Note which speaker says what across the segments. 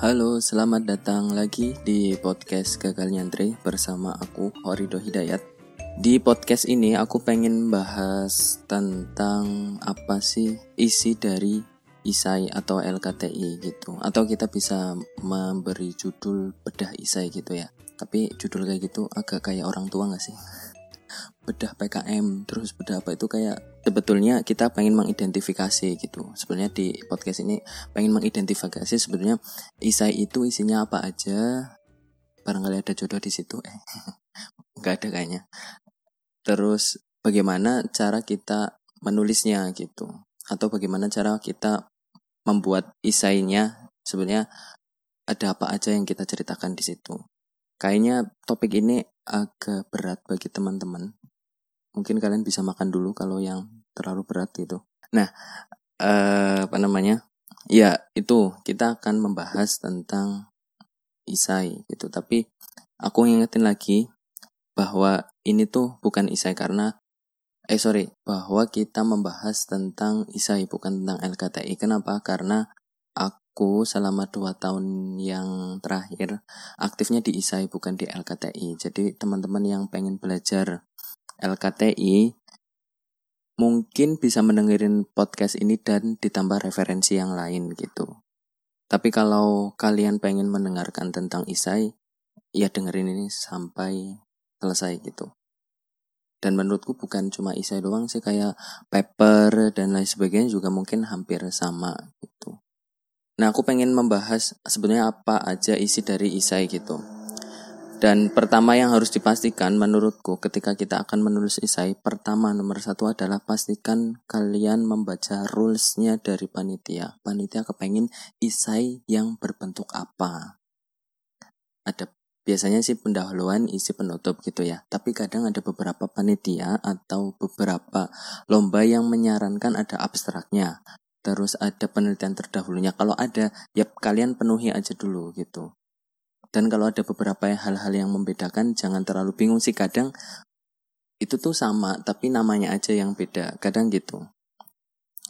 Speaker 1: Halo, selamat datang lagi di podcast Gagal Nyantri bersama aku Horido Hidayat. Di podcast ini aku pengen bahas tentang apa sih isi dari isai atau LKTI gitu. Atau kita bisa memberi judul bedah isai gitu ya. Tapi judul kayak gitu agak kayak orang tua gak sih? Bedah PKM terus bedah apa itu kayak sebetulnya kita pengen mengidentifikasi gitu. Sebenarnya di podcast ini pengen mengidentifikasi sebetulnya isai itu isinya apa aja. Barangkali ada jodoh di situ eh. Nggak ada kayaknya. Terus bagaimana cara kita menulisnya gitu atau bagaimana cara kita membuat isainya sebenarnya ada apa aja yang kita ceritakan di situ. Kayaknya topik ini agak berat bagi teman-teman mungkin kalian bisa makan dulu kalau yang terlalu berat gitu. Nah, eh, apa namanya? Ya, itu kita akan membahas tentang isai gitu. Tapi aku ngingetin lagi bahwa ini tuh bukan isai karena eh sorry bahwa kita membahas tentang isai bukan tentang LKTI. Kenapa? Karena aku selama dua tahun yang terakhir aktifnya di isai bukan di LKTI. Jadi teman-teman yang pengen belajar LKTI mungkin bisa mendengarin podcast ini dan ditambah referensi yang lain gitu. Tapi kalau kalian pengen mendengarkan tentang isai, ya dengerin ini sampai selesai gitu. Dan menurutku bukan cuma isai doang sih kayak paper dan lain sebagainya juga mungkin hampir sama gitu. Nah aku pengen membahas sebenarnya apa aja isi dari isai gitu. Dan pertama yang harus dipastikan menurutku ketika kita akan menulis isai, pertama nomor satu adalah pastikan kalian membaca rulesnya dari panitia. Panitia kepengen isai yang berbentuk apa. Ada biasanya sih pendahuluan isi penutup gitu ya. Tapi kadang ada beberapa panitia atau beberapa lomba yang menyarankan ada abstraknya. Terus ada penelitian terdahulunya. Kalau ada, ya kalian penuhi aja dulu gitu. Dan kalau ada beberapa hal-hal yang membedakan, jangan terlalu bingung sih. Kadang itu tuh sama, tapi namanya aja yang beda. Kadang gitu.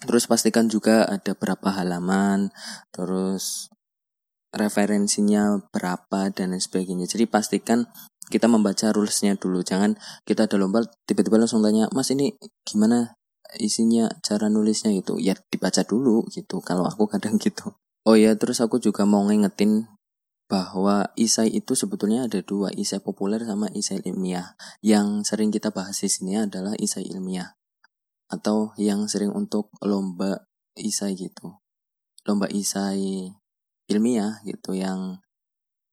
Speaker 1: Terus pastikan juga ada berapa halaman, terus referensinya berapa dan lain sebagainya. Jadi pastikan kita membaca rulesnya dulu. Jangan kita ada lomba tiba-tiba langsung tanya, Mas ini gimana isinya cara nulisnya gitu. Ya dibaca dulu gitu. Kalau aku kadang gitu. Oh ya, terus aku juga mau ngingetin bahwa isai itu sebetulnya ada dua, isai populer sama isai ilmiah. Yang sering kita bahas di sini adalah isai ilmiah atau yang sering untuk lomba isai gitu. Lomba isai ilmiah gitu yang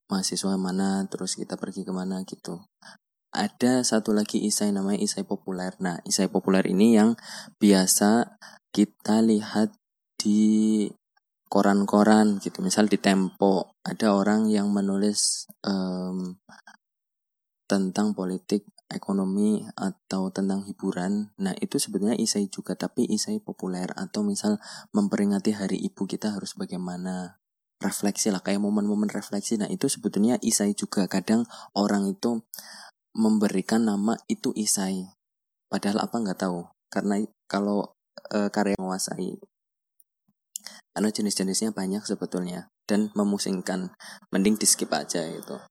Speaker 1: mahasiswa mana terus kita pergi ke mana gitu. Ada satu lagi isai namanya isai populer. Nah, isai populer ini yang biasa kita lihat di koran-koran gitu. Misal di Tempo ada orang yang menulis um, tentang politik ekonomi atau tentang hiburan. Nah itu sebenarnya isai juga tapi isai populer. Atau misal memperingati hari ibu kita harus bagaimana refleksi lah kayak momen-momen refleksi. Nah itu sebetulnya isai juga. Kadang orang itu memberikan nama itu isai. Padahal apa nggak tahu. Karena kalau e, karya menguasai karena jenis-jenisnya banyak sebetulnya dan memusingkan. Mending di skip aja itu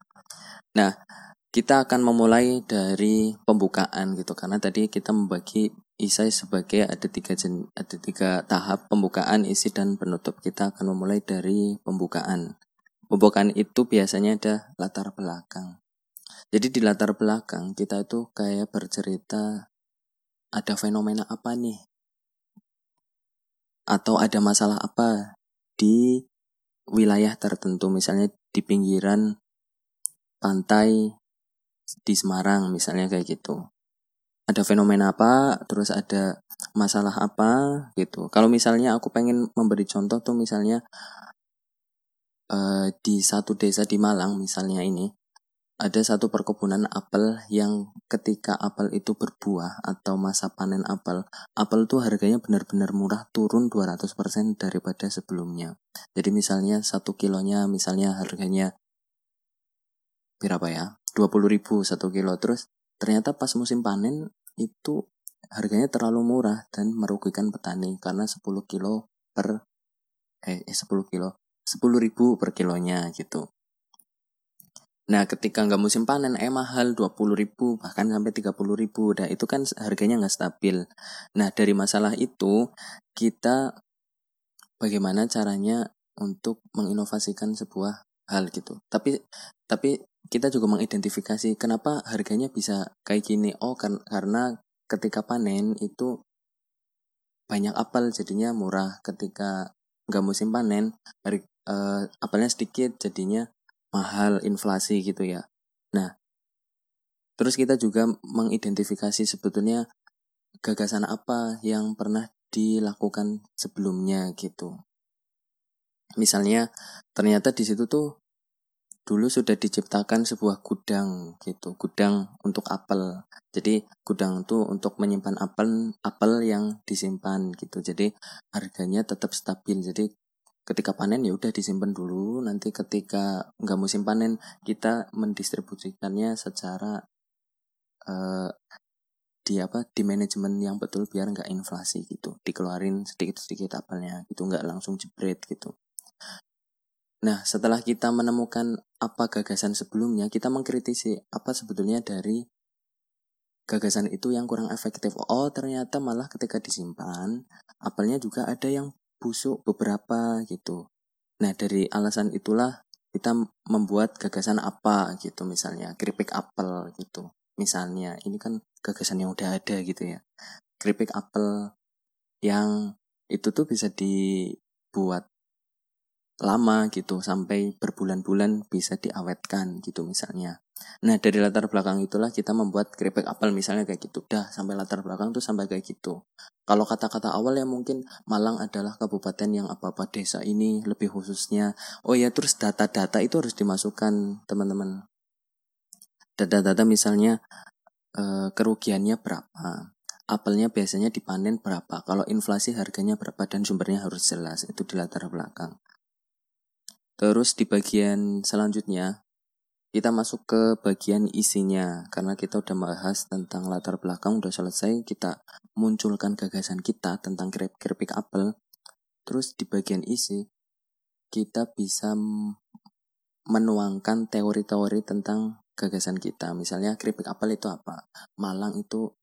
Speaker 1: nah kita akan memulai dari pembukaan gitu. Karena tadi kita membagi isai sebagai ada tiga jen, ada tiga tahap pembukaan isi dan penutup. Kita akan memulai dari pembukaan. Pembukaan itu biasanya ada latar belakang. Jadi di latar belakang kita itu kayak bercerita ada fenomena apa nih atau ada masalah apa di wilayah tertentu misalnya di pinggiran pantai di Semarang misalnya kayak gitu. Ada fenomena apa terus ada masalah apa gitu. Kalau misalnya aku pengen memberi contoh tuh misalnya uh, di satu desa di Malang misalnya ini ada satu perkebunan apel yang ketika apel itu berbuah atau masa panen apel, apel tuh harganya benar-benar murah turun 200% daripada sebelumnya. Jadi misalnya satu kilonya misalnya harganya berapa ya? 20 ribu satu kilo. Terus ternyata pas musim panen itu harganya terlalu murah dan merugikan petani karena 10 kilo per eh 10 kilo ribu per kilonya gitu. Nah ketika nggak musim panen eh mahal 20 ribu bahkan sampai 30 ribu. Nah itu kan harganya nggak stabil. Nah dari masalah itu kita bagaimana caranya untuk menginovasikan sebuah hal gitu. Tapi tapi kita juga mengidentifikasi kenapa harganya bisa kayak gini. Oh kan, karena ketika panen itu banyak apel jadinya murah. Ketika nggak musim panen hari, uh, apelnya sedikit jadinya mahal inflasi gitu ya. Nah, terus kita juga mengidentifikasi sebetulnya gagasan apa yang pernah dilakukan sebelumnya gitu. Misalnya ternyata di situ tuh dulu sudah diciptakan sebuah gudang gitu, gudang untuk apel. Jadi gudang itu untuk menyimpan apel apel yang disimpan gitu. Jadi harganya tetap stabil. Jadi ketika panen ya udah disimpan dulu. Nanti ketika nggak musim panen kita mendistribusikannya secara uh, di apa di manajemen yang betul biar nggak inflasi gitu. Dikeluarin sedikit sedikit apelnya gitu nggak langsung jebret gitu. Nah setelah kita menemukan apa gagasan sebelumnya kita mengkritisi apa sebetulnya dari gagasan itu yang kurang efektif. Oh ternyata malah ketika disimpan apelnya juga ada yang busuk beberapa gitu. Nah dari alasan itulah kita membuat gagasan apa gitu misalnya keripik apel gitu. Misalnya ini kan gagasan yang udah ada gitu ya. Keripik apel yang itu tuh bisa dibuat lama gitu sampai berbulan-bulan bisa diawetkan gitu misalnya. Nah dari latar belakang itulah kita membuat keripik apel misalnya kayak gitu. Dah sampai latar belakang tuh sampai kayak gitu. Kalau kata-kata awal ya mungkin Malang adalah kabupaten yang apa-apa desa ini lebih khususnya. Oh ya terus data-data itu harus dimasukkan teman-teman. Data-data misalnya eh, kerugiannya berapa. Apelnya biasanya dipanen berapa. Kalau inflasi harganya berapa dan sumbernya harus jelas. Itu di latar belakang. Terus di bagian selanjutnya kita masuk ke bagian isinya. Karena kita udah bahas tentang latar belakang udah selesai kita munculkan gagasan kita tentang keripik apel. Terus di bagian isi kita bisa menuangkan teori-teori tentang gagasan kita. Misalnya keripik apel itu apa? Malang itu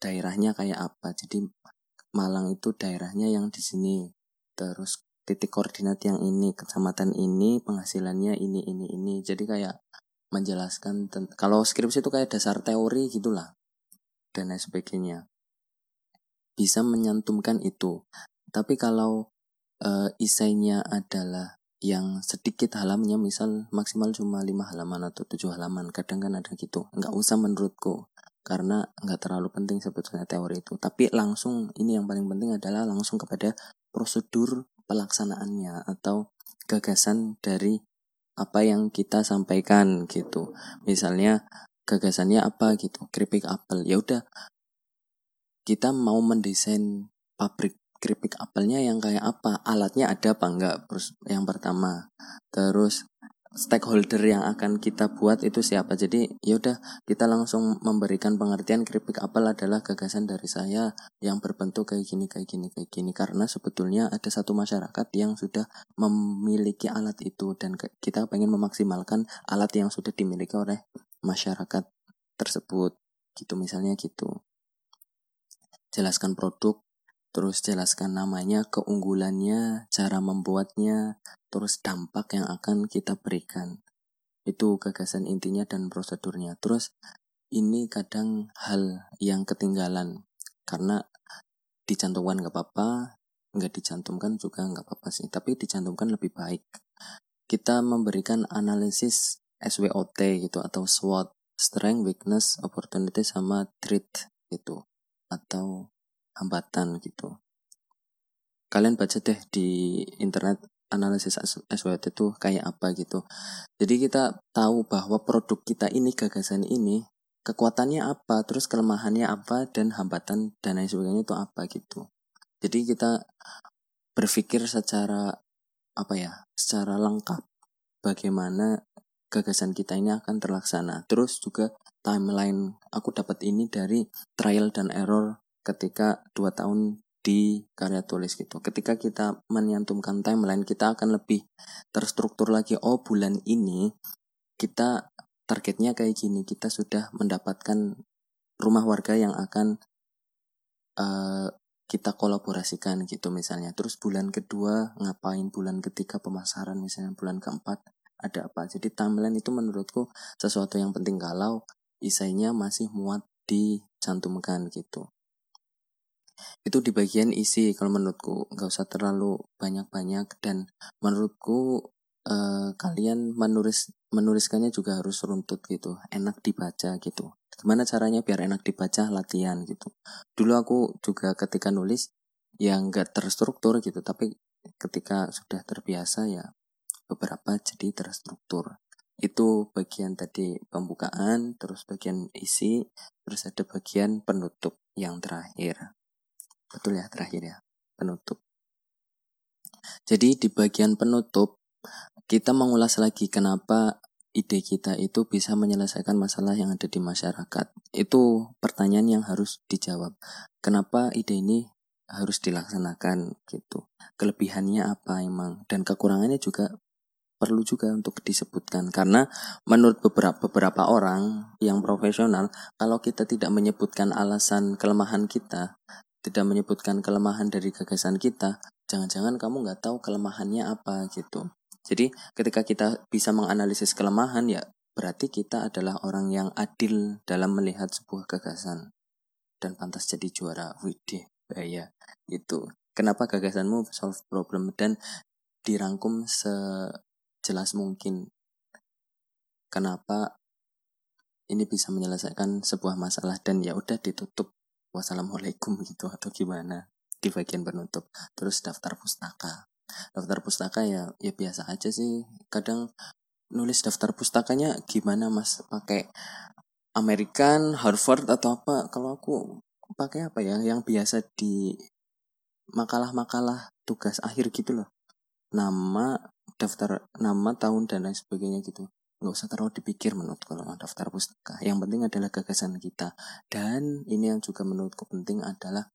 Speaker 1: daerahnya kayak apa? Jadi Malang itu daerahnya yang di sini. Terus titik koordinat yang ini kecamatan ini penghasilannya ini ini ini. Jadi kayak menjelaskan kalau skripsi itu kayak dasar teori gitulah dan lain sebagainya. Bisa menyantumkan itu. Tapi kalau e, isainya adalah yang sedikit halamannya misal maksimal cuma lima halaman atau tujuh halaman kadang kan ada gitu. Nggak usah menurutku karena nggak terlalu penting sebetulnya teori itu. Tapi langsung ini yang paling penting adalah langsung kepada prosedur pelaksanaannya atau gagasan dari apa yang kita sampaikan gitu. Misalnya gagasannya apa gitu, keripik apel. Ya udah kita mau mendesain pabrik keripik apelnya yang kayak apa, alatnya ada apa enggak? Terus yang pertama. Terus stakeholder yang akan kita buat itu siapa. Jadi yaudah kita langsung memberikan pengertian keripik apel adalah gagasan dari saya yang berbentuk kayak gini kayak gini kayak gini. Karena sebetulnya ada satu masyarakat yang sudah memiliki alat itu dan kita pengen memaksimalkan alat yang sudah dimiliki oleh masyarakat tersebut. Gitu misalnya gitu. Jelaskan produk terus jelaskan namanya, keunggulannya, cara membuatnya, terus dampak yang akan kita berikan. Itu gagasan intinya dan prosedurnya. Terus ini kadang hal yang ketinggalan karena dicantumkan nggak apa-apa, nggak dicantumkan juga nggak apa-apa sih, tapi dicantumkan lebih baik. Kita memberikan analisis SWOT gitu atau SWOT, strength, weakness, opportunity sama threat gitu atau hambatan gitu. Kalian baca deh di internet analisis SWOT itu kayak apa gitu. Jadi kita tahu bahwa produk kita ini gagasan ini kekuatannya apa, terus kelemahannya apa dan hambatan dan lain sebagainya itu apa gitu. Jadi kita berpikir secara apa ya, secara lengkap bagaimana gagasan kita ini akan terlaksana. Terus juga timeline aku dapat ini dari trial dan error ketika dua tahun di karya tulis gitu. Ketika kita menyantumkan timeline, kita akan lebih terstruktur lagi. Oh, bulan ini kita targetnya kayak gini. Kita sudah mendapatkan rumah warga yang akan uh, kita kolaborasikan gitu misalnya. Terus bulan kedua ngapain? Bulan ketiga pemasaran misalnya. Bulan keempat ada apa. Jadi timeline itu menurutku sesuatu yang penting kalau isainya masih muat dicantumkan gitu itu di bagian isi kalau menurutku. Nggak usah terlalu banyak-banyak. Dan menurutku eh, kalian menulis menuliskannya juga harus runtut gitu. Enak dibaca gitu. Gimana caranya biar enak dibaca? Latihan gitu. Dulu aku juga ketika nulis yang nggak terstruktur gitu. Tapi ketika sudah terbiasa ya beberapa jadi terstruktur. Itu bagian tadi pembukaan terus bagian isi terus ada bagian penutup yang terakhir betul ya terakhir ya penutup. Jadi di bagian penutup kita mengulas lagi kenapa ide kita itu bisa menyelesaikan masalah yang ada di masyarakat. Itu pertanyaan yang harus dijawab. Kenapa ide ini harus dilaksanakan gitu? Kelebihannya apa emang? Dan kekurangannya juga perlu juga untuk disebutkan. Karena menurut beberapa beberapa orang yang profesional kalau kita tidak menyebutkan alasan kelemahan kita tidak menyebutkan kelemahan dari gagasan kita, jangan-jangan kamu nggak tahu kelemahannya apa gitu. Jadi ketika kita bisa menganalisis kelemahan ya berarti kita adalah orang yang adil dalam melihat sebuah gagasan dan pantas jadi juara. Widih, bahaya itu. Kenapa gagasanmu solve problem dan dirangkum sejelas mungkin? Kenapa ini bisa menyelesaikan sebuah masalah dan ya udah ditutup wassalamualaikum gitu atau gimana di bagian penutup. Terus daftar pustaka. Daftar pustaka ya ya biasa aja sih. Kadang nulis daftar pustakanya gimana mas? Pakai American Harvard atau apa? Kalau aku pakai apa ya yang biasa di makalah-makalah tugas akhir gitu loh. Nama daftar nama tahun dan lain sebagainya gitu nggak usah terlalu dipikir menurut kalau daftar pustaka. Yang penting adalah gagasan kita. Dan ini yang juga menurutku penting adalah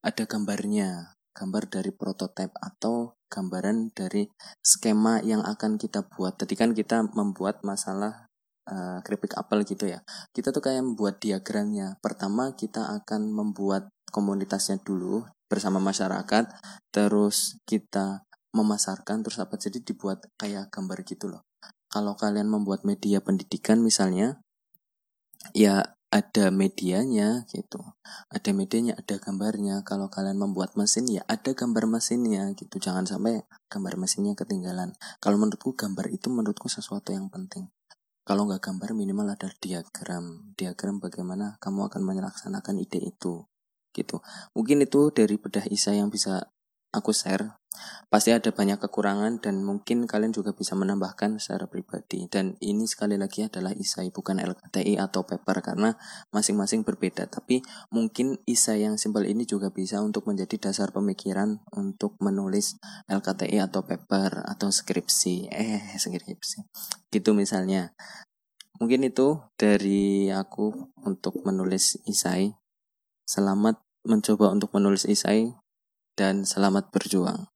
Speaker 1: ada gambarnya. Gambar dari prototipe atau gambaran dari skema yang akan kita buat. Tadi kan kita membuat masalah uh, keripik apel gitu ya. Kita tuh kayak membuat diagramnya. Pertama kita akan membuat komunitasnya dulu bersama masyarakat. Terus kita memasarkan terus apa. Jadi dibuat kayak gambar gitu loh kalau kalian membuat media pendidikan misalnya ya ada medianya gitu. Ada medianya ada gambarnya. Kalau kalian membuat mesin ya ada gambar mesinnya gitu. Jangan sampai gambar mesinnya ketinggalan. Kalau menurutku gambar itu menurutku sesuatu yang penting. Kalau nggak gambar minimal ada diagram. Diagram bagaimana kamu akan melaksanakan ide itu gitu. Mungkin itu dari bedah Isa yang bisa aku share Pasti ada banyak kekurangan dan mungkin kalian juga bisa menambahkan secara pribadi. Dan ini sekali lagi adalah isai bukan LKTI atau paper karena masing-masing berbeda. Tapi mungkin isai yang simpel ini juga bisa untuk menjadi dasar pemikiran untuk menulis LKTI atau paper atau skripsi. Eh, skripsi. Gitu misalnya. Mungkin itu dari aku untuk menulis isai. Selamat mencoba untuk menulis isai dan selamat berjuang.